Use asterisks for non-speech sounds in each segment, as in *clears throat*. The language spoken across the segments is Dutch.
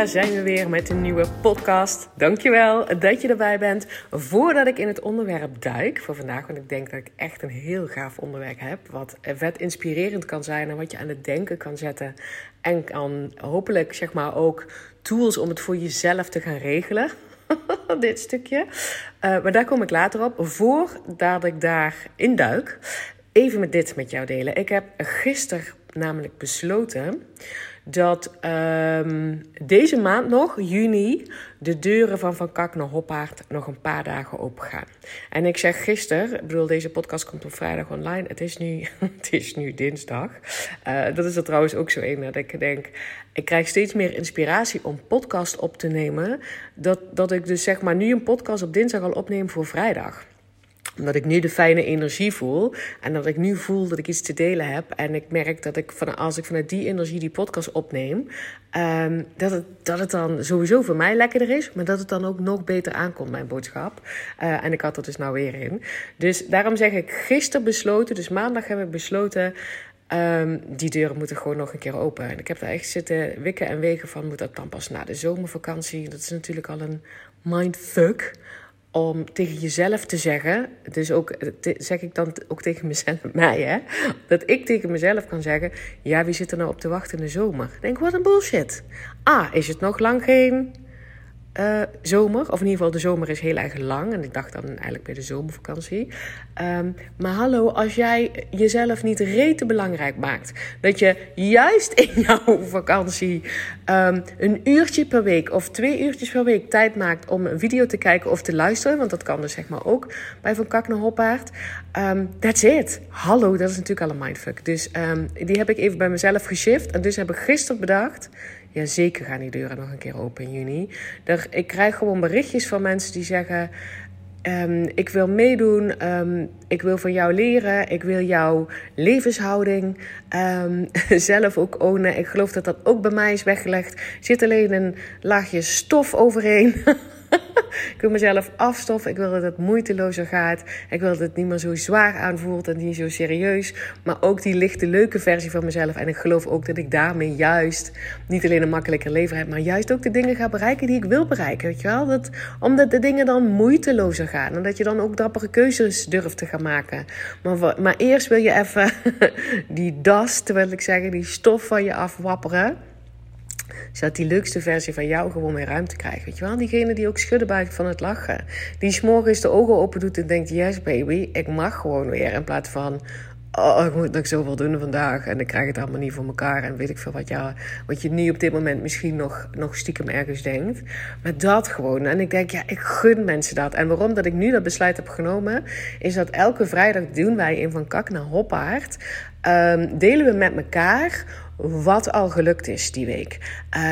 Daar zijn we weer met een nieuwe podcast. Dankjewel dat je erbij bent. Voordat ik in het onderwerp duik voor vandaag, want ik denk dat ik echt een heel gaaf onderwerp heb, wat vet inspirerend kan zijn en wat je aan het denken kan zetten. En kan hopelijk, zeg maar, ook tools om het voor jezelf te gaan regelen. *laughs* dit stukje. Uh, maar daar kom ik later op. Voordat ik daar induik, even met dit met jou delen. Ik heb gisteren namelijk besloten dat um, deze maand nog, juni, de deuren van Van Kak naar Hoppaard nog een paar dagen open gaan. En ik zeg gisteren, ik bedoel, deze podcast komt op vrijdag online. Het is nu, *laughs* het is nu dinsdag. Uh, dat is er trouwens ook zo een dat ik denk, ik krijg steeds meer inspiratie om podcast op te nemen. Dat, dat ik dus zeg maar nu een podcast op dinsdag al opneem voor vrijdag omdat ik nu de fijne energie voel. En dat ik nu voel dat ik iets te delen heb. En ik merk dat ik van, als ik vanuit die energie die podcast opneem. Um, dat, het, dat het dan sowieso voor mij lekkerder is. Maar dat het dan ook nog beter aankomt, mijn boodschap. Uh, en ik had er dus nou weer in. Dus daarom zeg ik gisteren besloten. Dus maandag hebben we besloten. Um, die deuren moeten gewoon nog een keer open. En ik heb daar echt zitten wikken en wegen van. Moet dat dan pas na de zomervakantie? Dat is natuurlijk al een mindfuck om tegen jezelf te zeggen, dus ook zeg ik dan ook tegen mezelf, *laughs* mij hè, dat ik tegen mezelf kan zeggen, ja wie zit er nou op te wachten in de zomer? denk, wat een bullshit. Ah, is het nog lang geen uh, zomer. Of in ieder geval, de zomer is heel erg lang. En ik dacht dan eigenlijk bij de zomervakantie. Um, maar hallo, als jij jezelf niet rete belangrijk maakt. Dat je juist in *laughs* jouw vakantie um, een uurtje per week of twee uurtjes per week tijd maakt om een video te kijken of te luisteren. Want dat kan dus zeg maar ook bij Van Kak naar Hoppaard. Um, that's it. Hallo, dat is natuurlijk al een mindfuck. Dus die heb ik even bij mezelf geshift. En dus heb ik gisteren bedacht ja, zeker gaan die deuren nog een keer open in juni. Ik krijg gewoon berichtjes van mensen die zeggen... Um, ik wil meedoen, um, ik wil van jou leren, ik wil jouw levenshouding um, *laughs* zelf ook ownen. Ik geloof dat dat ook bij mij is weggelegd. Er zit alleen een laagje stof overheen. *laughs* *laughs* ik wil mezelf afstoffen. Ik wil dat het moeitelozer gaat. Ik wil dat het niet meer zo zwaar aanvoelt en niet zo serieus. Maar ook die lichte, leuke versie van mezelf. En ik geloof ook dat ik daarmee juist niet alleen een makkelijker leven heb, maar juist ook de dingen ga bereiken die ik wil bereiken. Weet je wel? Dat, omdat de dingen dan moeitelozer gaan. En dat je dan ook dappere keuzes durft te gaan maken. Maar, maar eerst wil je even *laughs* die dust, wil ik zeggen, die stof van je afwapperen zodat die leukste versie van jou gewoon meer ruimte krijgt. Weet je wel? Diegene die ook schudden buigt van het lachen. Die s'morgens de ogen open doet en denkt: Yes, baby, ik mag gewoon weer. In plaats van. Oh, ik moet nog zoveel doen vandaag en ik krijg het allemaal niet voor elkaar. En weet ik veel wat, jou, wat je nu op dit moment misschien nog, nog stiekem ergens denkt. Maar dat gewoon. En ik denk, ja, ik gun mensen dat. En waarom dat ik nu dat besluit heb genomen, is dat elke vrijdag doen wij in Van Kak naar Hoppaard. Um, delen we met elkaar wat al gelukt is die week.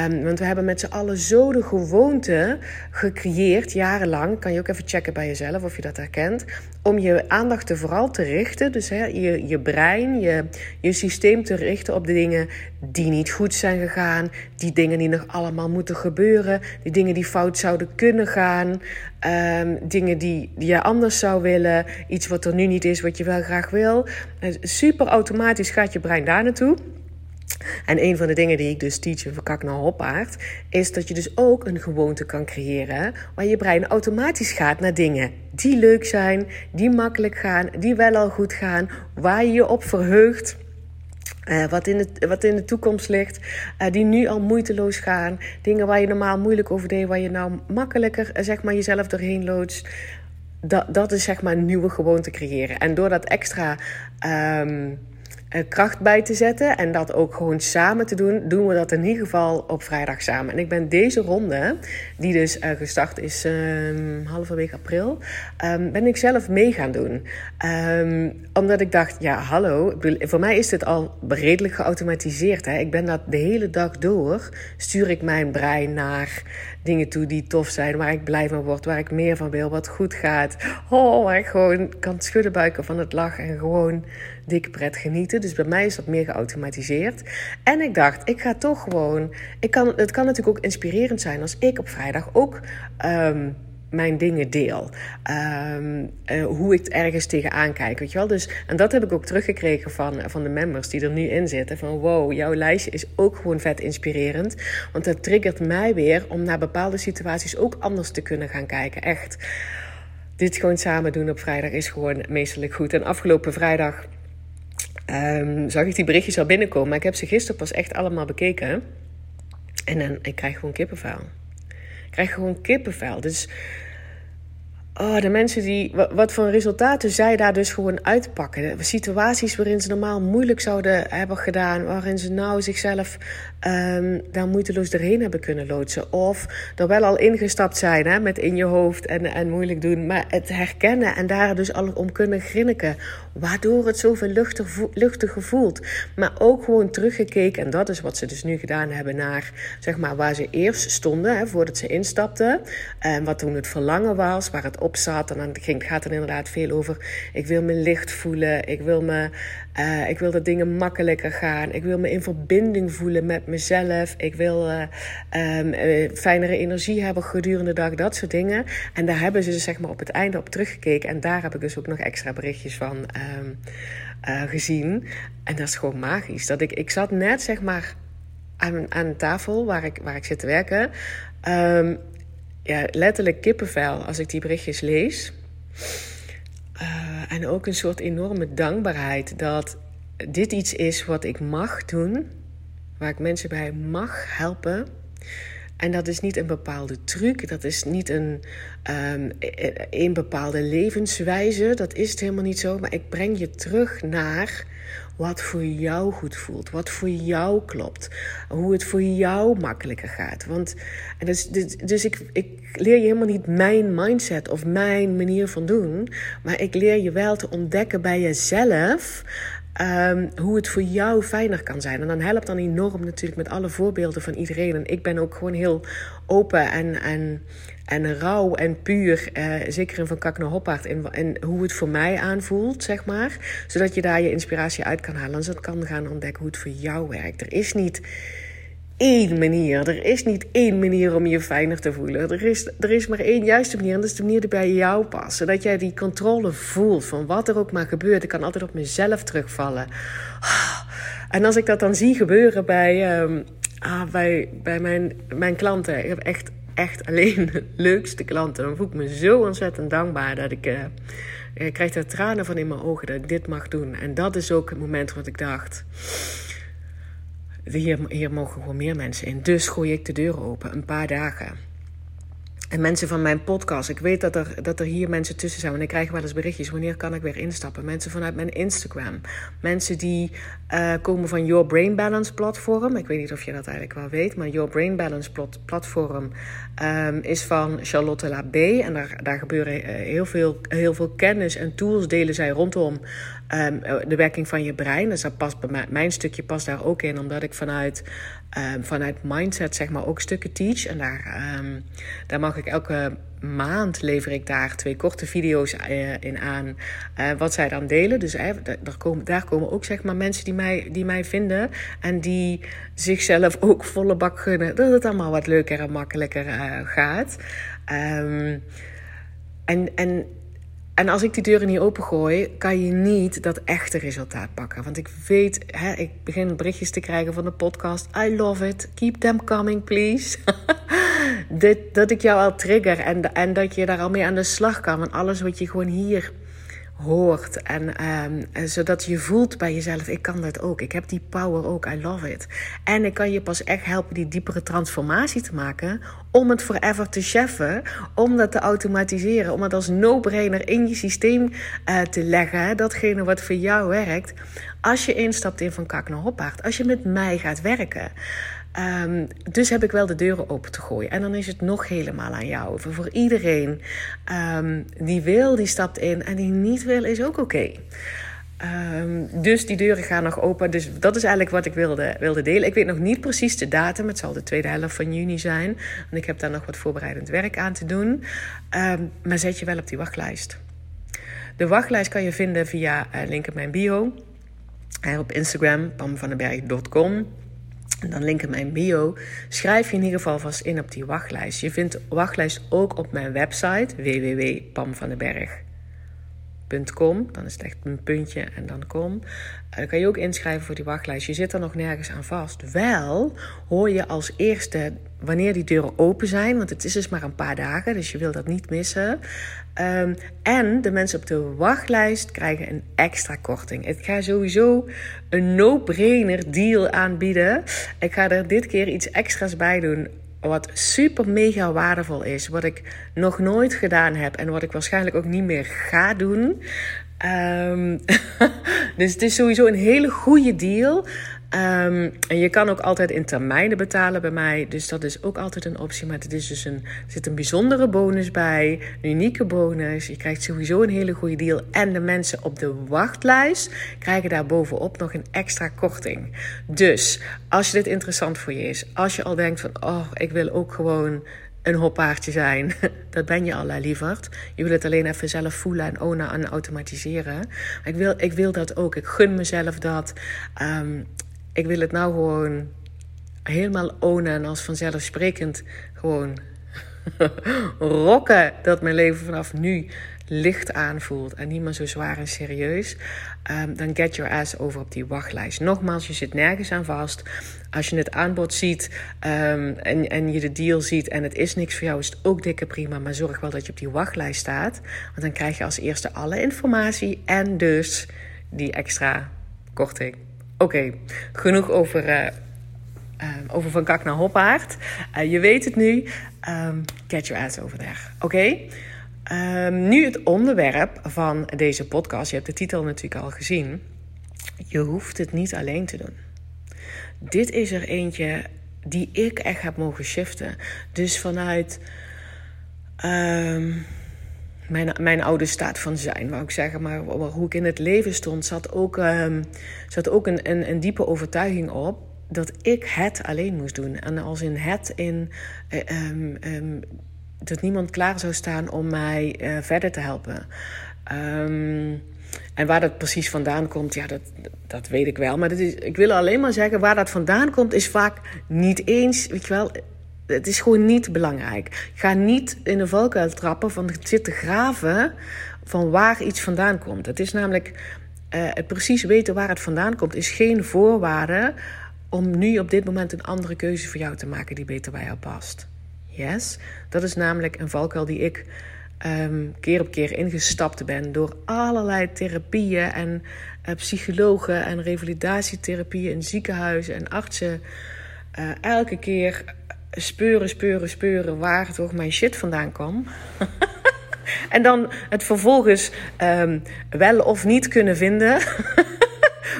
Um, want we hebben met z'n allen zo de gewoonte gecreëerd, jarenlang. Kan je ook even checken bij jezelf of je dat herkent. Om je aandacht er vooral te richten. Dus je, je brein, je, je systeem te richten op de dingen die niet goed zijn gegaan. Die dingen die nog allemaal moeten gebeuren. Die dingen die fout zouden kunnen gaan. Um, dingen die, die je anders zou willen. Iets wat er nu niet is, wat je wel graag wil. Super automatisch gaat je brein daar naartoe. En een van de dingen die ik dus teach in Verkak naar Hoppaard, is dat je dus ook een gewoonte kan creëren waar je brein automatisch gaat naar dingen die leuk zijn, die makkelijk gaan, die wel al goed gaan, waar je je op verheugt. Uh, wat, in de, wat in de toekomst ligt, uh, die nu al moeiteloos gaan. Dingen waar je normaal moeilijk over deed, waar je nou makkelijker uh, zeg maar, jezelf doorheen loodst. Dat, dat is zeg maar een nieuwe gewoonte creëren. En door dat extra uh, kracht bij te zetten en dat ook gewoon samen te doen, doen we dat in ieder geval op vrijdag samen. En ik ben deze ronde, die dus uh, gestart is um, halverwege april, um, ben ik zelf mee gaan doen. Um, omdat ik dacht, ja hallo, voor mij is dit al redelijk geautomatiseerd. Hè? Ik ben dat de hele dag door, stuur ik mijn brein naar dingen toe die tof zijn, waar ik blij van word, waar ik meer van wil, wat goed gaat. Oh, waar ik gewoon kan schudden buiken van het lachen en gewoon dikke pret genieten. Dus bij mij is dat meer geautomatiseerd. En ik dacht, ik ga toch gewoon. Ik kan, het kan natuurlijk ook inspirerend zijn als ik op vrijdag ook. Um, mijn dingen deel. Um, uh, hoe ik ergens tegenaan kijk, weet je wel. Dus, en dat heb ik ook teruggekregen van, van de members die er nu in zitten. Van wow, jouw lijstje is ook gewoon vet inspirerend. Want dat triggert mij weer om naar bepaalde situaties ook anders te kunnen gaan kijken. Echt. Dit gewoon samen doen op vrijdag is gewoon meestelijk goed. En afgelopen vrijdag um, zag ik die berichtjes al binnenkomen. Maar ik heb ze gisteren pas echt allemaal bekeken. En dan, ik krijg gewoon kippenvel. Ik krijg gewoon kippenvel. Dus oh, de mensen die, wat voor resultaten zij daar dus gewoon uitpakken. situaties waarin ze normaal moeilijk zouden hebben gedaan, waarin ze nou zichzelf um, daar moeiteloos doorheen hebben kunnen loodsen. Of er wel al ingestapt zijn hè, met in je hoofd en, en moeilijk doen, maar het herkennen en daar dus al om kunnen grinniken. Waardoor het zoveel luchtig, luchtiger voelt. Maar ook gewoon teruggekeken, en dat is wat ze dus nu gedaan hebben, naar zeg maar, waar ze eerst stonden hè, voordat ze instapten. En wat toen het verlangen was, waar het op zat. En dan ging, gaat het inderdaad veel over: ik wil me licht voelen, ik wil, me, uh, ik wil dat dingen makkelijker gaan, ik wil me in verbinding voelen met mezelf, ik wil uh, fijnere energie hebben gedurende de dag, dat soort dingen. En daar hebben ze dus zeg maar op het einde op teruggekeken. En daar heb ik dus ook nog extra berichtjes van. Um, gezien. En dat is gewoon magisch. Dat ik, ik zat net zeg maar aan, aan tafel waar ik, waar ik zit te werken. Um, ja, letterlijk kippenvel als ik die berichtjes lees. Uh, en ook een soort enorme dankbaarheid dat dit iets is wat ik mag doen, waar ik mensen bij mag helpen. En dat is niet een bepaalde truc, dat is niet een, um, een bepaalde levenswijze, dat is het helemaal niet zo. Maar ik breng je terug naar wat voor jou goed voelt, wat voor jou klopt, hoe het voor jou makkelijker gaat. Want, dus, dus, dus ik, ik leer je helemaal niet mijn mindset of mijn manier van doen, maar ik leer je wel te ontdekken bij jezelf. Um, hoe het voor jou fijner kan zijn. En dan helpt dan enorm natuurlijk met alle voorbeelden van iedereen. En ik ben ook gewoon heel open en, en en rauw en puur, eh, zeker in Van Kak naar Hoppaard, en, en hoe het voor mij aanvoelt, zeg maar. Zodat je daar je inspiratie uit kan halen en zodat kan gaan ontdekken hoe het voor jou werkt. Er is niet één manier. Er is niet één manier om je fijner te voelen. Er is, er is maar één juiste manier en dat is de manier die bij jou past. Zodat jij die controle voelt van wat er ook maar gebeurt. Ik kan altijd op mezelf terugvallen. En als ik dat dan zie gebeuren bij, um, ah, bij, bij mijn, mijn klanten. Ik heb echt echt alleen de leukste klanten. Dan voel ik me zo ontzettend dankbaar dat ik. Uh, ik krijg er tranen van in mijn ogen dat ik dit mag doen. En dat is ook het moment wat ik dacht. Hier, hier mogen gewoon meer mensen in. Dus gooi ik de deur open, een paar dagen. En mensen van mijn podcast. Ik weet dat er, dat er hier mensen tussen zijn. Want ik krijg wel eens berichtjes. Wanneer kan ik weer instappen? Mensen vanuit mijn Instagram. Mensen die uh, komen van Your Brain Balance platform. Ik weet niet of je dat eigenlijk wel weet. Maar Your Brain Balance platform um, is van Charlotte Labé. En daar, daar gebeuren uh, heel, veel, heel veel kennis en tools delen zij rondom um, de werking van je brein. Dus dat past bij mij, mijn stukje past daar ook in. Omdat ik vanuit um, vanuit mindset zeg maar ook stukken teach. En daar, um, daar mag ik elke maand lever ik daar twee korte video's uh, in aan. Uh, wat zij dan delen. Dus uh, daar, komen, daar komen ook zeg maar mensen die mij, die mij vinden. En die zichzelf *laughs* ook volle bak gunnen. Dat het allemaal wat leuker en makkelijker gaat. En, en en als ik die deuren niet opengooi, kan je niet dat echte resultaat pakken. Want ik weet, hè, ik begin berichtjes te krijgen van de podcast. I love it. Keep them coming, please. *laughs* dat, dat ik jou al trigger en, en dat je daar al mee aan de slag kan. Want alles wat je gewoon hier hoort. En ehm, zodat je voelt bij jezelf: ik kan dat ook. Ik heb die power ook. I love it. En ik kan je pas echt helpen die diepere transformatie te maken. Om het forever te cheffen. Om dat te automatiseren. Om het als no-brainer in je systeem uh, te leggen. Datgene wat voor jou werkt. Als je instapt in van kak naar hoppaard. Als je met mij gaat werken. Um, dus heb ik wel de deuren open te gooien. En dan is het nog helemaal aan jou. Voor, voor iedereen um, die wil, die stapt in. En die niet wil, is ook oké. Um, dus die deuren gaan nog open. Dus dat is eigenlijk wat ik wilde, wilde delen. Ik weet nog niet precies de datum. Het zal de tweede helft van juni zijn. Want ik heb daar nog wat voorbereidend werk aan te doen. Maar zet je wel op die wachtlijst. De wachtlijst kan je vinden via uh, link in mijn bio. En op Instagram, pamvandenberg.com. En dan link in mijn bio. Schrijf je in ieder geval vast in op die wachtlijst. Je vindt wachtlijst ook op mijn website www.pamvandenberg.com. Dan is het echt een puntje en dan kom. Dan kan je ook inschrijven voor die wachtlijst. Je zit er nog nergens aan vast. Wel hoor je als eerste wanneer die deuren open zijn. Want het is dus maar een paar dagen, dus je wil dat niet missen. Um, en de mensen op de wachtlijst krijgen een extra korting. Ik ga sowieso een no-brainer deal aanbieden. Ik ga er dit keer iets extra's bij doen. Wat super mega waardevol is. Wat ik nog nooit gedaan heb. En wat ik waarschijnlijk ook niet meer ga doen. Um, *laughs* dus het is sowieso een hele goede deal. Um, en je kan ook altijd in termijnen betalen bij mij. Dus dat is ook altijd een optie. Maar het is dus een, er zit een bijzondere bonus bij. Een unieke bonus. Je krijgt sowieso een hele goede deal. En de mensen op de wachtlijst krijgen daar bovenop nog een extra korting. Dus als je dit interessant voor je is. Als je al denkt van... Oh, ik wil ook gewoon een hoppaardje zijn. *laughs* Dat ben je al, lieverd. Je wil het alleen even zelf voelen en ownen en automatiseren. Maar ik wil, ik wil dat ook. Ik gun mezelf dat. Um, ik wil het nou gewoon helemaal ownen en als vanzelfsprekend gewoon *laughs* rocken dat mijn leven vanaf nu licht aanvoelt en niet meer zo zwaar en serieus, um, dan get your ass over op die wachtlijst. Nogmaals, je zit nergens aan vast. Als je het aanbod ziet um, en, en je de deal ziet en het is niks voor jou, is het ook dikke prima. Maar zorg wel dat je op die wachtlijst staat. Want dan krijg je als eerste alle informatie en dus die extra korting. Oké, genoeg over, uh, over van kak naar hoppaard. Uh, je weet het nu. Um, get your ass over there. Oké? Um, nu het onderwerp van deze podcast. Je hebt de titel natuurlijk al gezien. Je hoeft het niet alleen te doen. Dit is er eentje die ik echt heb mogen shiften. Dus vanuit. Um, mijn, mijn oude staat van zijn, wou ik zeggen. Maar hoe ik in het leven stond, zat ook, um, zat ook een, een, een, diepe overtuiging op dat ik het alleen moest doen. En als in het in um, um, dat niemand klaar zou staan om mij uh, verder te helpen. en waar dat precies vandaan komt, ja, dat, dat weet ik wel. Maar dat is, ik wil alleen maar zeggen, waar dat vandaan komt, is vaak niet eens, weet je wel, het is gewoon niet belangrijk. Ga niet in de valkuil trappen van zitten graven van waar iets vandaan komt. Het is namelijk uh, precies weten waar het vandaan komt, is geen voorwaarde om nu op dit moment een andere keuze voor jou te maken die beter bij jou past. Yes, dat is namelijk een valkuil die ik um, keer op keer ingestapt ben door allerlei therapieën en uh, psychologen en revalidatietherapieën in ziekenhuizen en artsen. Uh, elke keer speuren, speuren, speuren waar toch mijn shit vandaan kwam. *laughs* en dan het vervolgens um, wel of niet kunnen vinden. *laughs*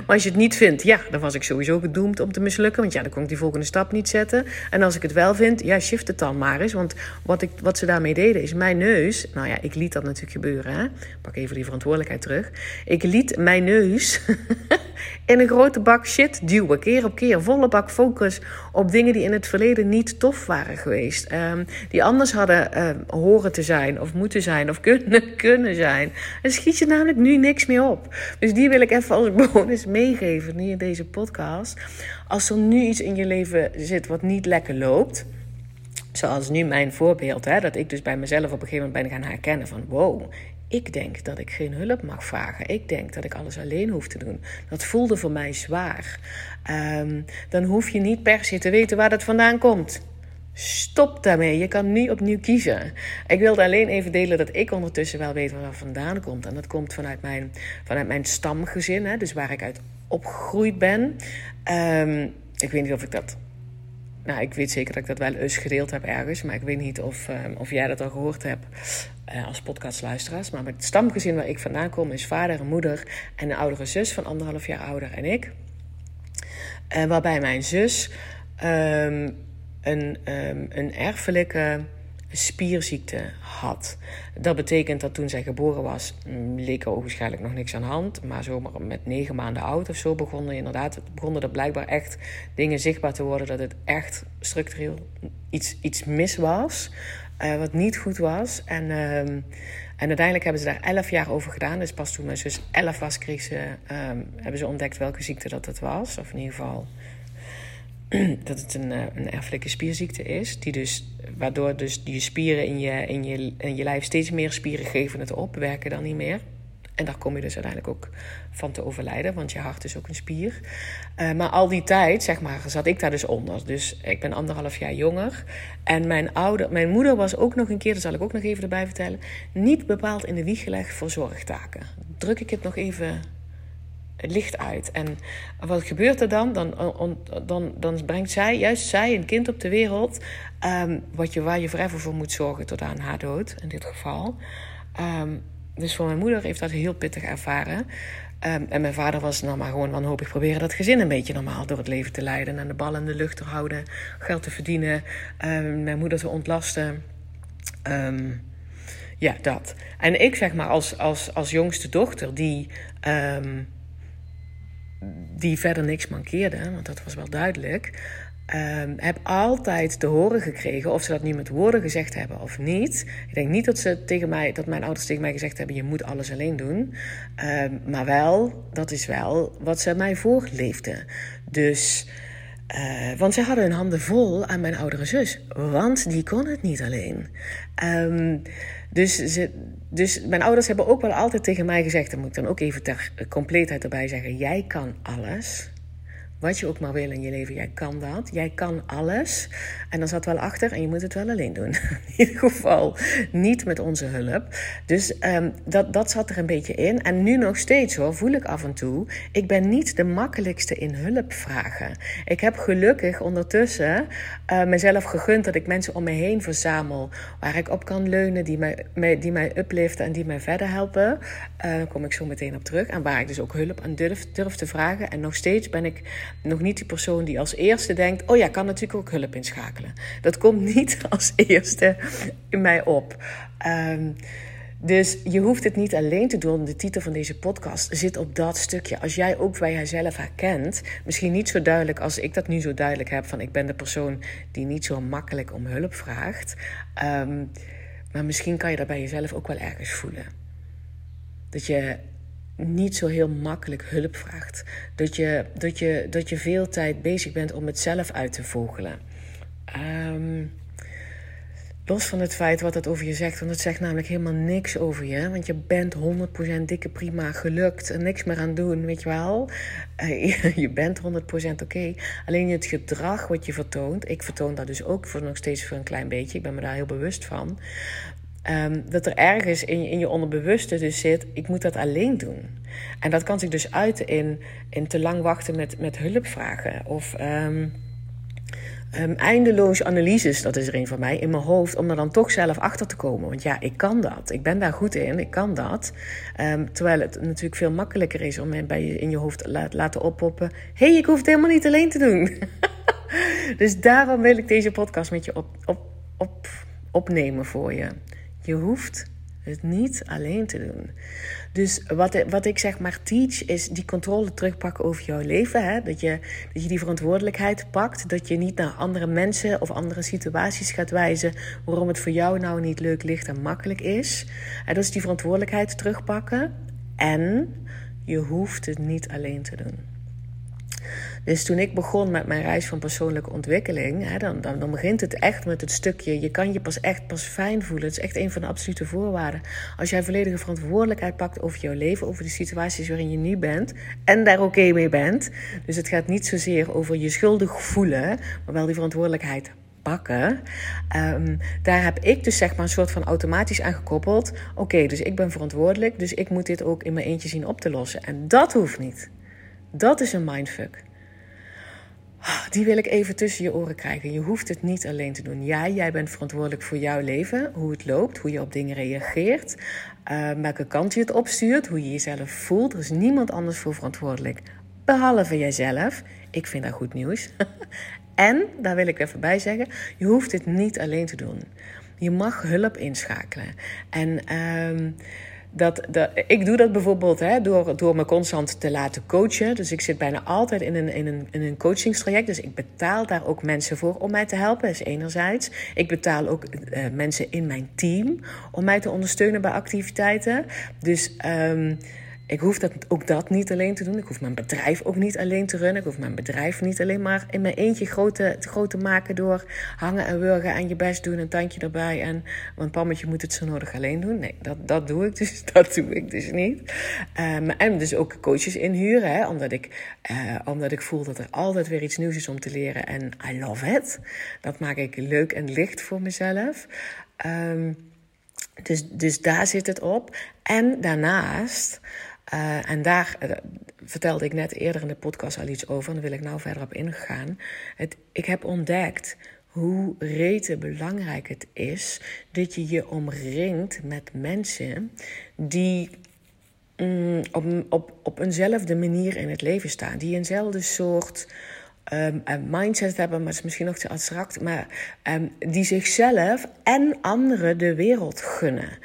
Maar als je het niet vindt, ja, dan was ik sowieso gedoemd om te mislukken. Want ja, dan kon ik die volgende stap niet zetten. En als ik het wel vind, ja, shift het dan maar eens. Want wat, ik, wat ze daarmee deden is mijn neus. Nou ja, ik liet dat natuurlijk gebeuren. Hè? Pak even die verantwoordelijkheid terug. Ik liet mijn neus *laughs* in een grote bak shit duwen. Keer op keer. Volle bak focus op dingen die in het verleden niet tof waren geweest. Um, die anders hadden um, horen te zijn, of moeten zijn, of kunnen, *laughs* kunnen zijn. En schiet je namelijk nu niks meer op. Dus die wil ik even als bonus meegeven nu in deze podcast. Als er nu iets in je leven zit wat niet lekker loopt. Zoals nu mijn voorbeeld, hè, dat ik dus bij mezelf op een gegeven moment ben gaan herkennen van wow, ik denk dat ik geen hulp mag vragen. Ik denk dat ik alles alleen hoef te doen. Dat voelde voor mij zwaar. Um, dan hoef je niet per se te weten waar dat vandaan komt. Stop daarmee. Je kan nu opnieuw kiezen. Ik wilde alleen even delen dat ik ondertussen wel weet waar dat vandaan komt. En dat komt vanuit mijn, vanuit mijn stamgezin, hè, dus waar ik uit opgegroeid ben. Ehm, ik weet niet of ik dat. Nou, ik weet zeker dat ik dat wel eens gedeeld heb ergens. Maar ik weet niet of, ehm, of jij dat al gehoord hebt uh, als podcastluisteraars. Maar het stamgezin waar ik vandaan kom is vader en moeder en een oudere zus van anderhalf jaar ouder en ik. Uh, waarbij mijn zus um, een, um, een erfelijke spierziekte had. Dat betekent dat toen zij geboren was, mm, leek er waarschijnlijk nog niks aan de hand. Maar zomaar met negen maanden oud of zo begonnen inderdaad, begonnen er blijkbaar echt dingen zichtbaar te worden dat het echt structureel iets, iets mis was. Uh, wat niet goed was. En, uh, en uiteindelijk hebben ze daar elf jaar over gedaan. Dus pas toen mijn zus elf was, kreeg ze, um, hebben ze ontdekt welke ziekte dat het was. Of in ieder geval *clears throat* dat het een, eh, een erfelijke spierziekte is. Die dus, waardoor dus die spieren in je, in, je, in je lijf steeds meer spieren geven het op, werken dan niet meer. En daar kom je dus uiteindelijk ook van te overlijden, want je hart is ook een spier. Uh, maar al die tijd, zeg maar, zat ik daar dus onder. Dus ik ben anderhalf jaar jonger. En mijn, ouder, mijn moeder was ook nog een keer, dat zal ik ook nog even erbij vertellen, niet bepaald in de wieg gelegd voor zorgtaken. Druk ik het nog even licht uit. En wat gebeurt er dan? Dan, dan, dan brengt zij, juist zij, een kind op de wereld. Um, wat je, waar je forever voor moet zorgen tot aan haar dood, in dit geval. Um, dus voor mijn moeder heeft dat heel pittig ervaren. Um, en mijn vader was nou maar gewoon wanhopig proberen dat gezin een beetje normaal door het leven te leiden. En de bal in de lucht te houden, geld te verdienen, mijn moeder te ontlasten. ja, dat. En ik zeg maar als, als, als jongste dochter die die verder niks mankeerde, want dat was wel duidelijk. Um, heb altijd te horen gekregen, of ze dat nu met woorden gezegd hebben of niet. Ik denk niet dat, ze tegen mij, dat mijn ouders tegen mij gezegd hebben: je moet alles alleen doen. Um, maar wel, dat is wel wat ze mij voorleefden. Dus. Uh, want ze hadden hun handen vol aan mijn oudere zus. Want die kon het niet alleen. Um, dus, ze, dus mijn ouders hebben ook wel altijd tegen mij gezegd, dat moet ik dan ook even ter compleetheid erbij zeggen: jij kan alles. Wat je ook maar wil in je leven, jij kan dat. Jij kan alles. En dan zat wel achter en je moet het wel alleen doen. *laughs* In ieder geval niet met onze hulp. Dus um, dat, dat zat er een beetje in. En nu nog steeds hoor, voel ik af en toe. Ik ben niet de makkelijkste in hulp vragen. Ik heb gelukkig ondertussen uh, mezelf gegund dat ik mensen om me heen verzamel. Waar ik op kan leunen, die mij, die mij upliften en die mij verder helpen. Uh, daar kom ik zo meteen op terug. En waar ik dus ook hulp aan durf, durf te vragen. En nog steeds ben ik nog niet die persoon die als eerste denkt: Oh ja, kan natuurlijk ook hulp inschakelen. Dat komt *laughs* niet als eerste in mij op. Um, dus je hoeft het niet alleen te doen. De titel van deze podcast zit op dat stukje. Als jij ook bij jezelf herkent, misschien niet zo duidelijk als ik dat nu zo duidelijk heb: van ik ben de persoon die niet zo makkelijk om hulp vraagt. Um, maar misschien kan je dat bij jezelf ook wel ergens voelen. Dat je niet zo heel makkelijk hulp vraagt. Dat je, dat je, dat je veel tijd bezig bent om het zelf uit te vogelen. Um, los van het feit wat het over je zegt, want het zegt namelijk helemaal niks over je. Want je bent 100% dikke prima gelukt en niks meer aan doen, weet je wel. Uh, *laughs* je bent 100% oké. Alleen het gedrag wat je vertoont, ik vertoon dat dus ook voor nog steeds voor een klein beetje. Ik ben me daar heel bewust van. Um, dat er ergens in je, in je onderbewuste dus zit, ik moet dat alleen doen. En dat kan zich dus uiten in, in te lang wachten met, met hulpvragen. Of um, um, eindeloos analyses, dat is er een van mij, in mijn hoofd, om er dan toch zelf achter te komen. Want ja, ik kan dat. Ik ben daar goed in, ik kan dat. terwijl het natuurlijk veel makkelijker is om bij je, in je hoofd te laten oppoppen. Hé, hey, ik hoef het helemaal niet alleen te doen. *laughs* dus daarom wil ik deze podcast met je op, op, op, opnemen voor je. Je hoeft het niet alleen te doen. Dus wat, wat ik zeg maar teach is die controle terugpakken over jouw leven. Hè? Dat, je, dat je die verantwoordelijkheid pakt. Dat je niet naar andere mensen of andere situaties gaat wijzen waarom het voor jou nou niet leuk, licht en makkelijk is. En dat is die verantwoordelijkheid terugpakken. En je hoeft het niet alleen te doen. Dus toen ik begon met mijn reis van persoonlijke ontwikkeling, hè, dan, dan, begint het echt met het stukje. Je kan je pas echt pas fijn voelen. Het is echt een van de absolute voorwaarden. Als jij volledige verantwoordelijkheid pakt over jouw leven, over de situaties waarin je nu bent en daar oké mee bent. Dus het gaat niet zozeer over je schuldig voelen, maar wel die verantwoordelijkheid pakken. Ehm, daar heb ik dus zeg maar een soort van automatisch aan gekoppeld. Oké, dus ik ben verantwoordelijk, dus ik moet dit ook in mijn eentje zien op te lossen. En dat hoeft niet. Dat is een mindfuck. Ah, die wil ik even tussen je oren krijgen. Je hoeft het niet alleen te doen. Ja, jij bent verantwoordelijk voor jouw leven, hoe het loopt, hoe je op dingen reageert, uh, welke kant je het opstuurt, hoe je jezelf voelt. Er is niemand anders voor verantwoordelijk, behalve jijzelf. Ik vind dat goed nieuws. *laughs* en, daar wil ik even bij zeggen, je hoeft het niet alleen te doen. Je mag hulp inschakelen. En uh, dat, dat, ik doe dat bijvoorbeeld hè, door, door me constant te laten coachen. Dus ik zit bijna altijd in een, in, een, in een coachingstraject. Dus ik betaal daar ook mensen voor om mij te helpen. Is enerzijds. Ik betaal ook uh, mensen in mijn team om mij te ondersteunen bij activiteiten. Dus um, ik hoef dat, ook dat niet alleen te doen. Ik hoef mijn bedrijf ook niet alleen te runnen. Ik hoef mijn bedrijf niet alleen maar in mijn eentje groot te, groot te maken door hangen en wurgen en je best doen, een tandje erbij. En want pammetje moet het zo nodig alleen doen. Nee, dat, dat doe ik dus. *laughs* Dat doe ik dus niet. Um, en dus ook coaches inhuren, hè, omdat, ik, uh, omdat ik voel dat er altijd weer iets nieuws is om te leren. En I love it. Dat maak ik leuk en licht voor mezelf. Um, dus, dus daar zit het op. En daarnaast uh, en daar uh, vertelde ik net eerder in de podcast al iets over. En daar wil ik nou verder op ingaan. Het, ik heb ontdekt hoe rete belangrijk het is dat je je omringt met mensen die mm, op, op, op eenzelfde manier in het leven staan. Die eenzelfde soort um, mindset hebben, maar het is misschien nog te abstract. Maar um, die zichzelf en anderen de wereld gunnen.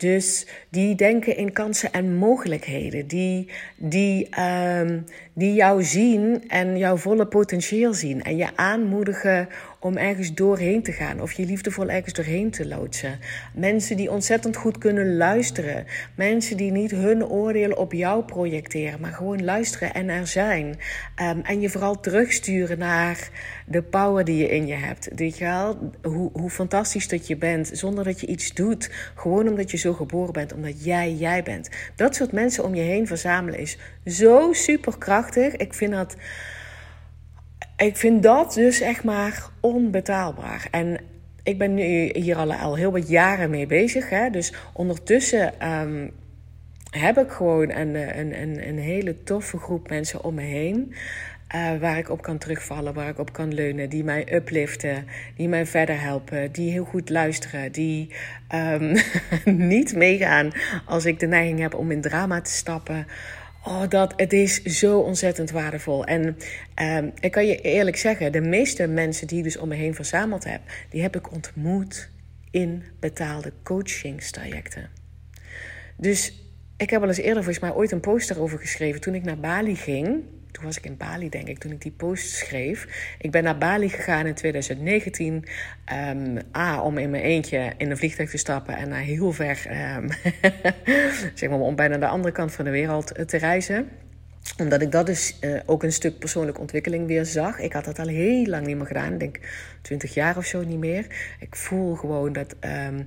Dus die denken in kansen en mogelijkheden. Die, die, um, die jou zien en jouw volle potentieel zien. En je aanmoedigen om ergens doorheen te gaan. Of je liefdevol ergens doorheen te loodsen. Mensen die ontzettend goed kunnen luisteren. Mensen die niet hun oordeel op jou projecteren. Maar gewoon luisteren en er zijn. Um, en je vooral terugsturen naar de power die je in je hebt. Weet je wel? Hoe, hoe fantastisch dat je bent. Zonder dat je iets doet. Gewoon omdat je zo geboren bent. Omdat jij jij bent. Dat soort mensen om je heen verzamelen is zo superkrachtig. Ik vind dat ik vind dat dus echt maar onbetaalbaar. En ik ben nu hier al, al heel wat jaren mee bezig. Hè? Dus ondertussen um, heb ik gewoon een, een, een hele toffe groep mensen om me heen. Uh, waar ik op kan terugvallen, waar ik op kan leunen, die mij upliften, die mij verder helpen, die heel goed luisteren, die um, *laughs* niet meegaan als ik de neiging heb om in drama te stappen. Oh, dat, het is zo ontzettend waardevol. En um, ik kan je eerlijk zeggen, de meeste mensen die ik dus om me heen verzameld heb, die heb ik ontmoet in betaalde coachingstrajecten. Dus ik heb al eens eerder volgens mij ooit een poster over geschreven toen ik naar Bali ging toen was ik in Bali, denk ik, toen ik die post schreef. Ik ben naar Bali gegaan in 2019. Um, ehm, A, om in mijn eentje in een vliegtuig te stappen en naar heel ver, um, *laughs* zeg maar, om bijna de andere kant van de wereld te reizen omdat ik dat dus uh, ook een stuk persoonlijke ontwikkeling weer zag. Ik had dat al heel lang niet meer gedaan. Ik denk 20 jaar of zo niet meer. Ik voel gewoon dat um,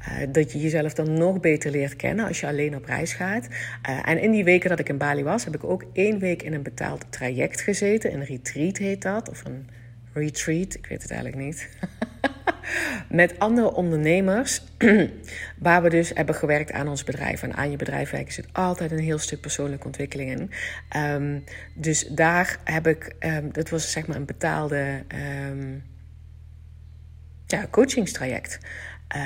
uh, dat je jezelf dan nog beter leert kennen als je alleen op reis gaat. Uh, en in die weken dat ik in Bali was, heb ik ook één week in een betaald traject gezeten. Een retreat heet dat, of een retreat, ik weet het eigenlijk niet. *laughs* Met andere ondernemers, *clears throat* waar we dus hebben gewerkt aan ons bedrijf. En aan je bedrijf werken zit altijd een heel stuk persoonlijke ontwikkeling in. Um, dus daar heb ik, um, dat was zeg maar een betaalde um, ja, coachingstraject.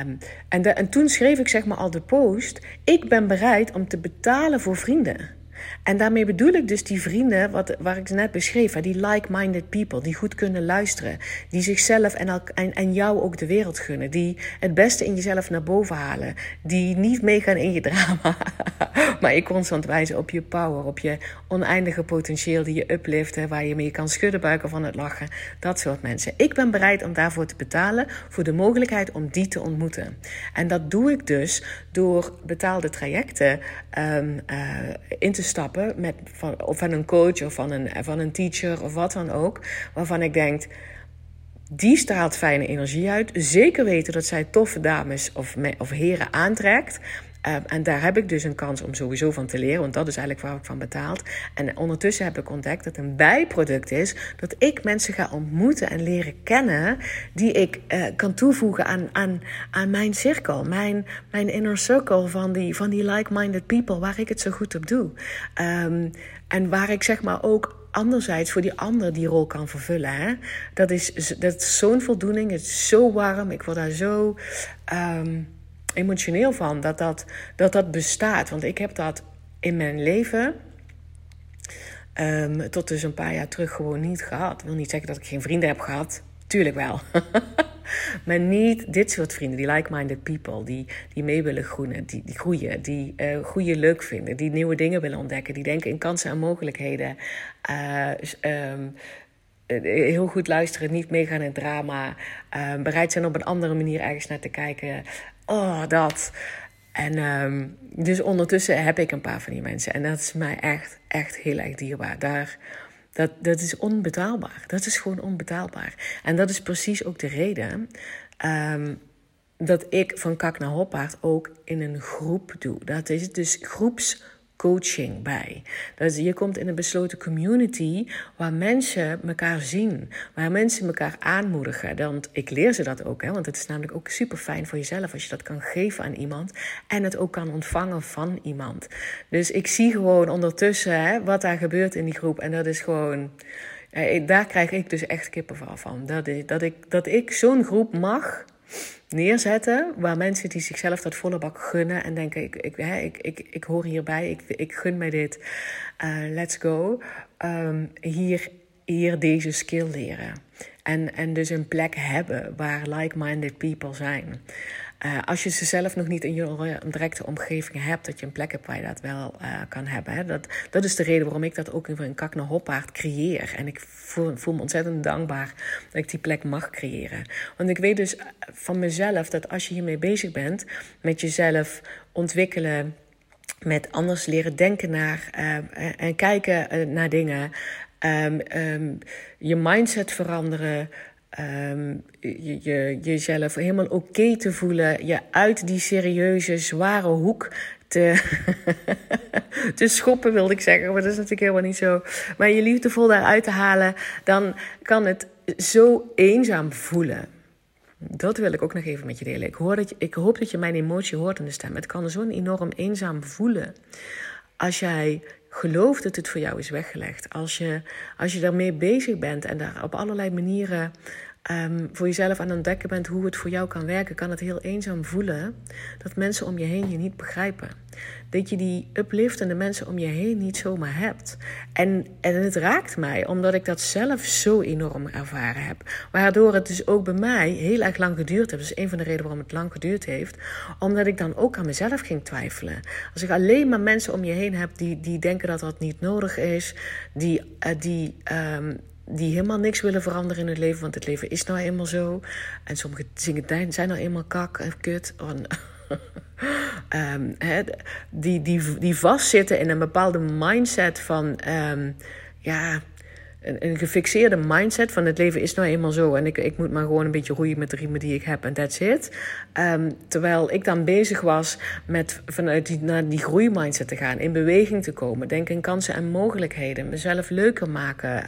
Um, en, en toen schreef ik zeg maar al de post: ik ben bereid om te betalen voor vrienden. En daarmee bedoel ik dus die vrienden, wat, waar ik net beschreef, die like-minded people, die goed kunnen luisteren, die zichzelf en, en, en jou ook de wereld gunnen, die het beste in jezelf naar boven halen, die niet meegaan in je drama, *laughs* *laughs* maar je constant wijzen op je power, op je oneindige potentieel die je upliften, waar je mee kan schudden buiken van het lachen, dat soort mensen. Ik ben bereid om daarvoor te betalen, voor de mogelijkheid om die te ontmoeten. En dat doe ik dus door betaalde trajecten um, uh, in te stappen met, van, of van een coach of van een, van een teacher of wat dan ook. Waarvan ik denk, die straalt fijne energie uit. Zeker weten dat zij toffe dames of, of heren aantrekt. Ehm, en daar heb ik dus een kans om sowieso van te leren, want dat is eigenlijk waar ik van betaald. En ondertussen heb ik ontdekt dat een bijproduct is dat ik mensen ga ontmoeten en leren kennen die ik uh, kan toevoegen aan, aan, aan mijn cirkel, mijn, mijn inner circle van die, van die like-minded people waar ik het zo goed op doe. Um, en waar ik zeg maar ook anderzijds voor die ander die rol kan vervullen. Hè? Dat is, dat zo'n voldoening. Het is zo warm. Ik word daar zo um, emotioneel van dat dat, dat dat bestaat. Want ik heb dat in mijn leven. Um, tot dus een paar jaar terug gewoon niet gehad. Wil niet zeggen dat ik geen vrienden heb gehad. Tuurlijk wel. *laughs* maar niet dit soort vrienden, die like-minded people, die, die mee willen groeien, die, die groeien, die uh, goede leuk vinden, die nieuwe dingen willen ontdekken, die denken in kansen en mogelijkheden. Uh, um, heel goed luisteren, niet meegaan in drama, uh, bereid zijn op een andere manier ergens naar te kijken. Oh, dat. En um, dus ondertussen heb ik een paar van die mensen. En dat is mij echt, echt heel erg dierbaar. Daar, dat, dat is onbetaalbaar. Dat is gewoon onbetaalbaar. En dat is precies ook de reden um, dat ik van kak naar hoppaard ook in een groep doe. Dat is dus groeps coaching bij. Dus je komt in een besloten community waar mensen elkaar zien, waar mensen elkaar aanmoedigen. Want ik leer ze dat ook, hè, want het is namelijk ook super fijn voor jezelf als je dat kan geven aan iemand en het ook kan ontvangen van iemand. Dus ik zie gewoon ondertussen hè, wat daar gebeurt in die groep en dat is gewoon. Eh, daar krijg ik dus echt kippenval van. Dat, is, dat ik, dat ik zo'n groep mag neerzetten. Waar mensen die zichzelf dat volle bak gunnen en denken: ik, ik, hè, ik, ik, ik hoor hierbij, ik, ik gun mij dit, uh, let's go. Um, hier, hier deze skill leren. En, en dus een plek hebben waar like-minded people zijn. Uh, als je ze zelf nog niet in je directe omgeving hebt, dat je een plek hebt waar je dat wel uh, kan hebben. Hè. Dat, dat is de reden waarom ik dat ook in een kak naar hoppaard creëer. En ik voel, voel, me ontzettend dankbaar dat ik die plek mag creëren. Want ik weet dus van mezelf dat als je hiermee bezig bent, met jezelf ontwikkelen, met anders leren denken naar en kijken naar dingen, um, um, je mindset veranderen. Um, je, je, jezelf helemaal oké te voelen. Je uit die serieuze, zware hoek te, *laughs* te schoppen, wilde ik zeggen. Maar dat is natuurlijk helemaal niet zo. Maar je liefdevol daaruit te halen, dan kan het zo eenzaam voelen. Dat wil ik ook nog even met je delen. Ik, hoor dat je, ik hoop dat je mijn emotie hoort in de stem. Het kan zo enorm eenzaam voelen. Als jij gelooft dat het voor jou is weggelegd. Als je, als je daarmee bezig bent en daar op allerlei manieren um, voor jezelf aan ontdekken bent hoe het voor jou kan werken, kan het heel eenzaam voelen dat mensen om je heen je niet begrijpen. Dat je die upliftende mensen om je heen niet zomaar hebt. En, en het raakt mij, omdat ik dat zelf zo enorm ervaren heb. Waardoor het dus ook bij mij heel erg lang geduurd heeft. Dat is een van de redenen waarom het lang geduurd heeft. Omdat ik dan ook aan mezelf ging twijfelen. Als ik alleen maar mensen om je heen heb die, die denken dat dat niet nodig is, die, uh, die um, die helemaal niks willen veranderen in het leven, want het leven is nou eenmaal zo. En sommige dingen zijn nou eenmaal kak en kut. *laughs* um, die, die, die vastzitten in een bepaalde mindset van, um, ja, een, een, gefixeerde mindset van het leven is nou eenmaal zo. En ik, ik moet maar gewoon een beetje roeien met de riemen die ik heb en that's it. Um, terwijl ik dan bezig was met vanuit die, naar die groeimindset te gaan. In beweging te komen. Denken in kansen en mogelijkheden. Mezelf leuker maken.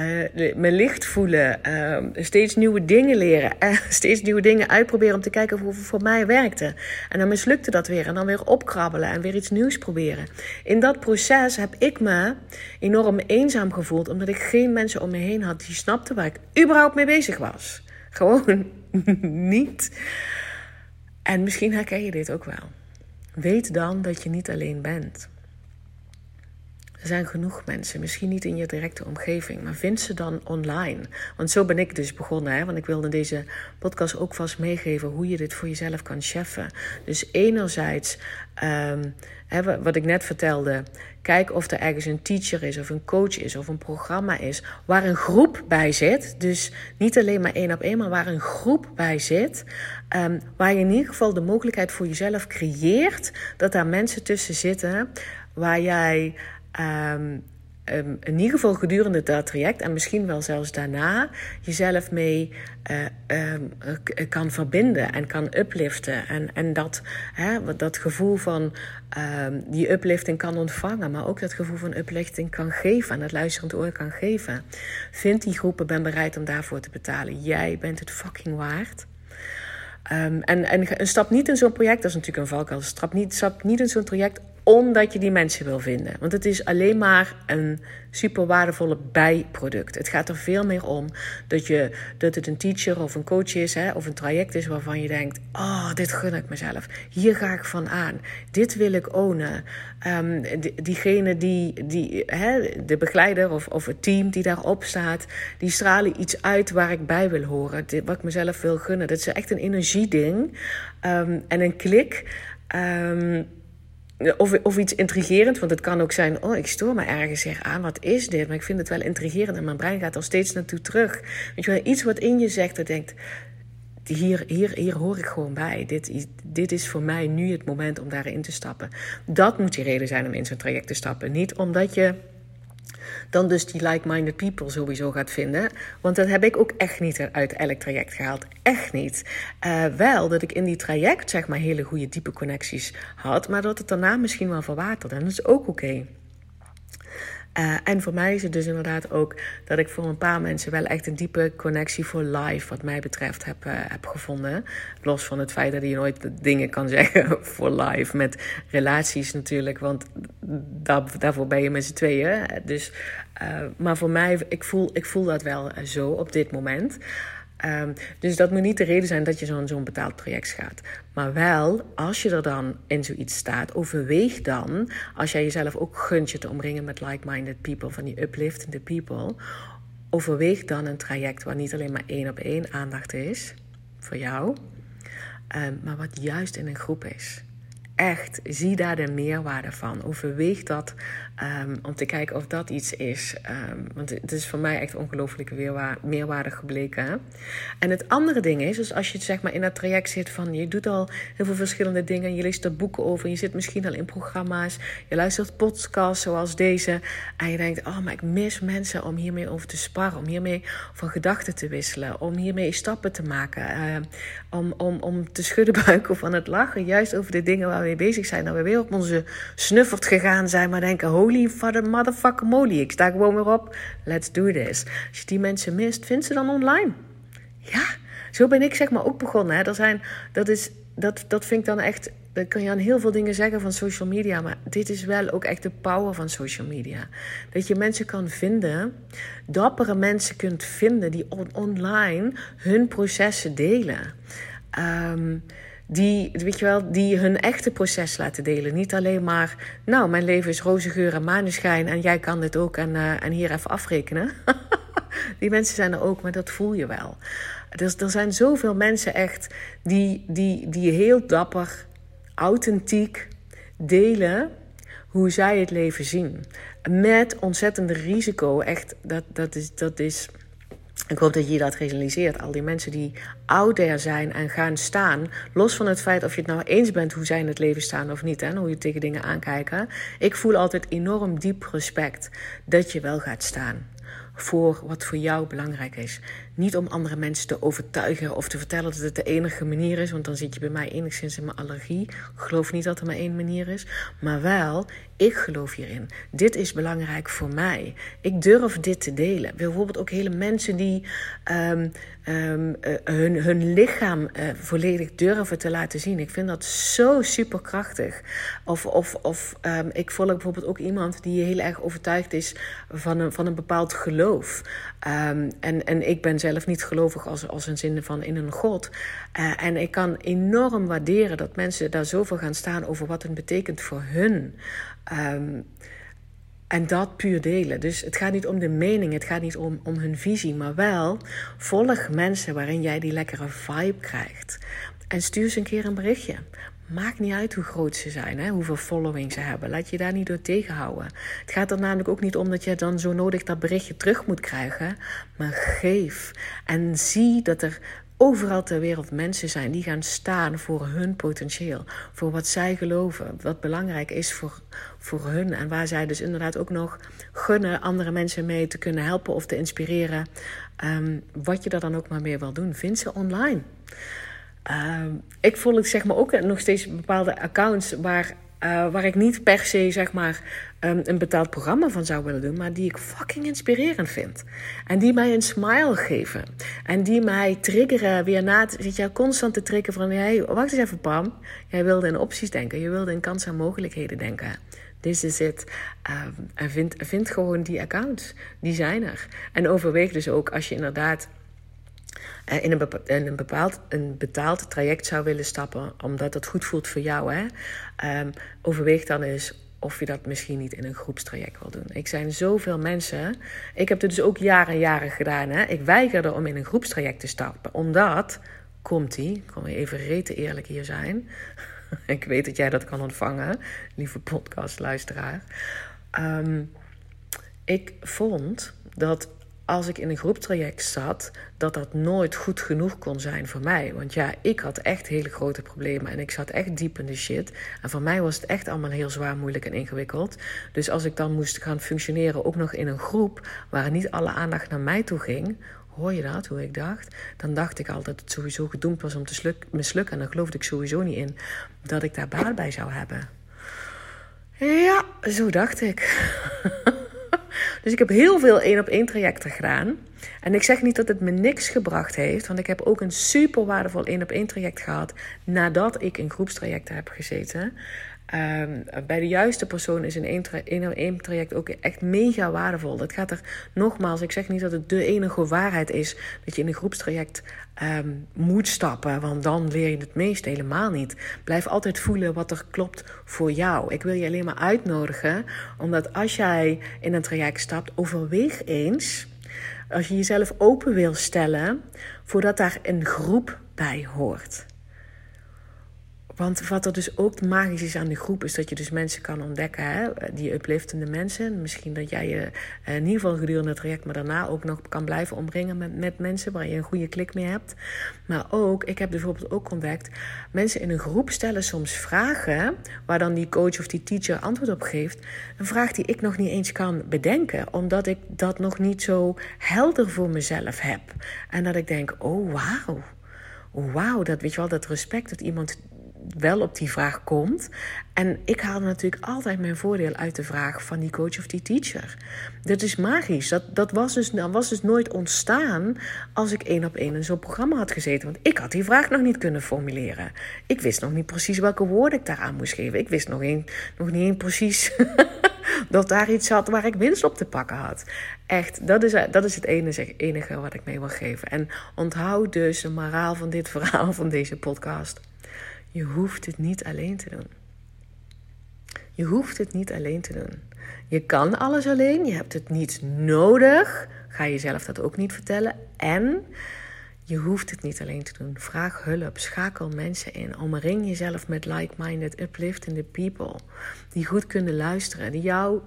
Uh, me licht voelen, uh, steeds nieuwe dingen leren, uh, *laughs* steeds nieuwe dingen uitproberen om te kijken of het voor mij werkte. En dan mislukte dat weer en dan weer opkrabbelen en weer iets nieuws proberen. In dat proces heb ik me enorm eenzaam gevoeld omdat ik geen mensen om me heen had die snapten waar ik überhaupt mee bezig was. *laughs* Gewoon *laughs* niet. En misschien herken je dit ook wel. Weet dan dat je niet alleen bent. Er zijn genoeg mensen, misschien niet in je directe omgeving, maar vind ze dan online. Want zo ben ik dus begonnen, hè? want ik wilde deze podcast ook vast meegeven hoe je dit voor jezelf kan cheffen. Dus enerzijds, um, hè, wat ik net vertelde, kijk of er ergens een teacher is of een coach is of een programma is waar een groep bij zit. Dus niet alleen maar één op één, maar waar een groep bij zit. Um, waar je in ieder geval de mogelijkheid voor jezelf creëert dat daar mensen tussen zitten waar jij um, um, in ieder geval gedurende dat traject en misschien wel zelfs daarna jezelf mee uh, um, kan verbinden en kan upliften. En, en dat, hè, dat gevoel van die uplifting kan ontvangen, maar ook dat gevoel van uplifting kan geven en dat luisterend oor kan geven. Vind die groepen, ben bereid om daarvoor te betalen. Jij bent het fucking waard. En, en stap niet in zo'n project, dat is natuurlijk een valkuil. Stap niet, stap niet in zo'n traject omdat je die mensen wil vinden. Want het is alleen maar een super waardevolle bijproduct. Het gaat er veel meer om dat, je, dat het een teacher of een coach is, hè, of een traject is waarvan je denkt: Oh, dit gun ik mezelf. Hier ga ik van aan. Dit wil ik ownen. Um, diegene die, die hè, de begeleider of, of het team die daarop staat, die stralen iets uit waar ik bij wil horen. Wat ik mezelf wil gunnen. Dat is echt een energieding um, en een klik. Um, of, of iets intrigerend, want het kan ook zijn: oh, ik stoor me ergens aan. Wat is dit? Maar ik vind het wel intrigerend en mijn brein gaat er steeds naartoe terug. Weet je wel, iets wat in je zegt dat denkt: hier, hier, hier hoor ik gewoon bij. Dit, dit is voor mij nu het moment om daarin te stappen. Dat moet je reden zijn om in zo'n traject te stappen. Niet omdat je dan dus die like-minded people sowieso gaat vinden. Want dat heb ik ook echt niet uit elk traject gehaald. Echt niet. Uh, wel dat ik in die traject zeg maar hele goede diepe connecties had, maar dat het daarna misschien wel verwaterde. En dat is ook oké. Uh, en voor mij is het dus inderdaad ook dat ik voor een paar mensen wel echt een diepe connectie voor live, wat mij betreft, heb, uh, heb gevonden. Los van het feit dat je nooit dingen kan *laughs* zeggen voor live met relaties natuurlijk, want daar, daarvoor ben je met z'n tweeën. Dus, uh, maar voor mij, ik voel, ik voel dat wel zo op dit moment. Um, dus dat moet niet de reden zijn dat je zo'n betaald project gaat. Maar wel, als je er dan in zoiets staat, overweeg dan, als jij jezelf ook gunt je te omringen met like-minded people, van die upliftende people, overweeg dan een traject waar niet alleen maar één op één aandacht is voor jou, um, maar wat juist in een groep is echt, zie daar de meerwaarde van. Overweeg dat um, om te kijken of dat iets is. Um, want het is voor mij echt ongelooflijke meerwaarde gebleken. En het andere ding is, dus als je zeg maar in dat traject zit van je doet al heel veel verschillende dingen, je leest er boeken over, je zit misschien al in programma's, je luistert podcasts zoals deze, en je denkt, oh, maar ik mis mensen om hiermee over te sparren, om hiermee van gedachten te wisselen, om hiermee stappen te maken, uh, om, om, om te schudden buiken van het lachen, juist over de dingen waar we mee bezig zijn, dat we weer op onze snuffert gegaan zijn, maar denken, holy father motherfucker moly, ik sta gewoon weer op, let's do this. Als je die mensen mist, vind ze dan online. Ja, zo ben ik zeg maar ook begonnen. Hè. Er zijn, dat, is, dat, dat vind ik dan echt dat kun je aan heel veel dingen zeggen van social media, maar dit is wel ook echt de power van social media. Dat je mensen kan vinden, dappere mensen kunt vinden die online hun processen delen. Um, die, weet je wel, die hun echte proces laten delen. Niet alleen maar, nou, mijn leven is roze geur en maneschijn en jij kan dit ook en, uh, en hier even afrekenen. *laughs* die mensen zijn er ook, maar dat voel je wel. Dus er zijn zoveel mensen echt die, die, die heel dapper, authentiek delen hoe zij het leven zien. Met ontzettend risico. Echt, dat, dat is. Dat is ik hoop dat je dat realiseert. Al die mensen die out there zijn en gaan staan. Los van het feit of je het nou eens bent hoe zij in het leven staan of niet. En hoe je tegen dingen aankijken. Ik voel altijd enorm diep respect dat je wel gaat staan voor wat voor jou belangrijk is. Niet om andere mensen te overtuigen of te vertellen dat het de enige manier is, want dan zit je bij mij enigszins in mijn allergie. Ik geloof niet dat er maar één manier is, maar wel, ik geloof hierin. Dit is belangrijk voor mij. Ik durf dit te delen. Bijvoorbeeld ook hele mensen die um, um, uh, hun, hun lichaam uh, volledig durven te laten zien. Ik vind dat zo superkrachtig. Of, of, of um, ik volg bijvoorbeeld ook iemand die heel erg overtuigd is van een, van een bepaald geloof. En, en ik ben zelf niet gelovig als, als een zin van in een God. Uh, en ik kan enorm waarderen dat mensen daar zoveel gaan staan over wat het betekent voor hun. Um, en dat puur delen. Dus het gaat niet om de mening, het gaat niet om, om hun visie, maar wel volg mensen waarin jij die lekkere vibe krijgt. En stuur ze een keer een berichtje. Maakt niet uit hoe groot ze zijn, hè, hoeveel following ze hebben. Laat je daar niet door tegenhouden. Het gaat er namelijk ook niet om dat je dan zo nodig dat berichtje terug moet krijgen. Maar geef. En zie dat er overal ter wereld mensen zijn die gaan staan voor hun potentieel. Voor wat zij geloven, wat belangrijk is voor, voor hun. En waar zij dus inderdaad ook nog gunnen andere mensen mee te kunnen helpen of te inspireren. Um, wat je er dan ook maar mee wil doen. Vind ze online. Um, ik volg zeg maar ook nog steeds bepaalde accounts waar uh, waar ik niet per se zeg maar um, een betaald programma van zou willen doen, maar die ik fucking inspirerend vind. En die mij een smile geven. En die mij triggeren weer na zit je constant te triggeren van hey, wacht eens even Pam. Jij wilde in opties denken, je wilde in kansen en mogelijkheden denken. This is it. En vind, vind gewoon die accounts. Die zijn er. En overweeg dus ook als je inderdaad eh, in een, bepaald, een betaald traject zou willen stappen, omdat het goed voelt voor jou, hè, um, overweeg dan eens of je dat misschien niet in een groepstraject wil doen. Ik zijn zoveel mensen. Ik heb het dus ook jaren en jaren gedaan. Hè. Ik weigerde om in een groepstraject te stappen, omdat, komt ie, ik kom even rete eerlijk hier zijn. *laughs* ik weet dat jij dat kan ontvangen, lieve podcastluisteraar. Um, ik vond dat als ik in een groeptraject zat, dat dat nooit goed genoeg kon zijn voor mij. Want ja, ik had echt hele grote problemen en ik zat echt diep in de shit. En voor mij was het echt allemaal heel zwaar, moeilijk en ingewikkeld. Dus als ik dan moest gaan functioneren, ook nog in een groep waar niet alle aandacht naar mij toe ging, hoor je dat, hoe ik dacht? Dan dacht ik altijd dat het sowieso gedoemd was om te mislukken. En dan geloofde ik sowieso niet in dat ik daar baat bij zou hebben. Ja, zo dacht ik. *laughs* Dus ik heb heel veel één op één trajecten gedaan. En ik zeg niet dat het me niks gebracht heeft, want ik heb ook een super waardevol één op één traject gehad nadat ik in groepstrajecten heb gezeten. Um, bij de juiste persoon is een één, één traject ook echt mega waardevol. Dat gaat er nogmaals, ik zeg niet dat het de enige waarheid is dat je in een groepstraject um, moet stappen, want dan leer je het meest helemaal niet. Blijf altijd voelen wat er klopt voor jou. Ik wil je alleen maar uitnodigen, omdat als jij in een traject stapt, overweeg eens. Als je jezelf open wil stellen, voordat daar een groep bij hoort. Want wat er dus ook magisch is aan de groep, is dat je dus mensen kan ontdekken, hè? die upliftende mensen. Misschien dat jij je eh, in ieder geval gedurende het traject, maar daarna ook nog kan blijven omringen met, met mensen waar je een goede klik mee hebt. Maar ook, ik heb bijvoorbeeld ook ontdekt, mensen in een groep stellen soms vragen, waar dan die coach of die teacher antwoord op geeft. Een vraag die ik nog niet eens kan bedenken, omdat ik dat nog niet zo helder voor mezelf heb. En dat ik denk, oh wauw. Wauw, dat weet je wel, dat respect dat iemand wel op die vraag komt. En ik haal natuurlijk altijd mijn voordeel uit de vraag van die coach of die teacher. Dat is magisch. Dat, dat, was, dus, dat was dus nooit ontstaan als ik één op één in zo'n programma had gezeten. Want ik had die vraag nog niet kunnen formuleren. Ik wist nog niet precies welke woorden ik daaraan moest geven. Ik wist nog, een, nog niet eens precies *laughs* dat daar iets zat waar ik winst op te pakken had. Echt, dat is, dat is het enige, enige wat ik mee wil geven. En onthoud dus de moraal van dit verhaal, van deze podcast. Je hoeft het niet alleen te doen. Je hoeft het niet alleen te doen. Je kan alles alleen, je hebt het niet nodig. Ga jezelf dat ook niet vertellen. En je hoeft het niet alleen te doen. Vraag hulp, schakel mensen in. Omring jezelf met like-minded, upliftende people. Die goed kunnen luisteren, die jou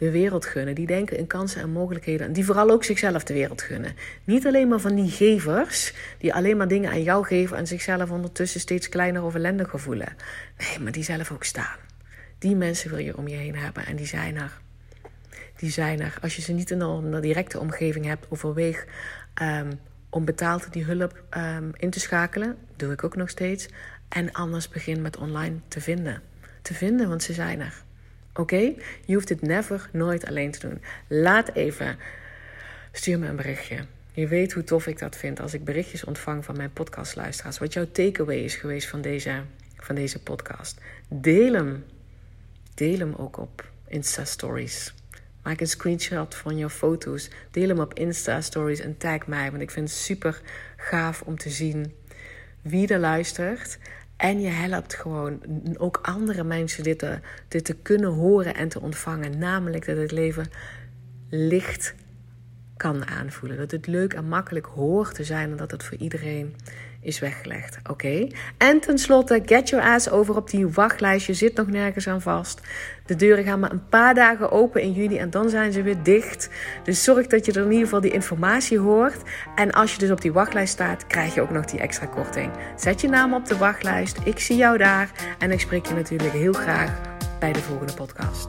de wereld gunnen. Die denken in kansen en mogelijkheden. En die vooral ook zichzelf de wereld gunnen. Niet alleen maar van die gevers. Die alleen maar dingen aan jou geven. En zichzelf ondertussen steeds kleiner of ellendiger voelen. Nee, maar die zelf ook staan. Die mensen wil je om je heen hebben. En die zijn er. Die zijn er. Als je ze niet in een directe omgeving hebt, overweeg um, om betaald die hulp um, in te schakelen. Doe ik ook nog steeds. En anders begin met online te vinden. Te vinden, want ze zijn er. Oké? Je hoeft het never, nooit alleen te doen. Laat even. Stuur me een berichtje. Je weet hoe tof ik dat vind als ik berichtjes ontvang van mijn podcastluisteraars. Wat jouw takeaway is geweest van deze, van deze podcast. Deel hem. Deel hem ook op Insta Stories. Maak een screenshot van je foto's. Deel hem op Insta Stories en tag mij. Want ik vind het super gaaf om te zien wie er luistert. En je helpt gewoon ook andere mensen dit te, te kunnen horen en te ontvangen. Namelijk dat het leven licht kan aanvoelen. Dat het leuk en makkelijk hoort te zijn en dat het voor iedereen is weggelegd. Oké. En tenslotte, get your ass over op die wachtlijst. Je zit nog nergens aan vast. De deuren gaan maar een paar dagen open in juni en dan zijn ze weer dicht. Dus zorg dat je er in ieder geval die informatie hoort. En als je dus op die wachtlijst staat, krijg je ook nog die extra korting. Zet je naam op de wachtlijst. Ik zie jou daar. En ik spreek je natuurlijk heel graag bij de volgende podcast.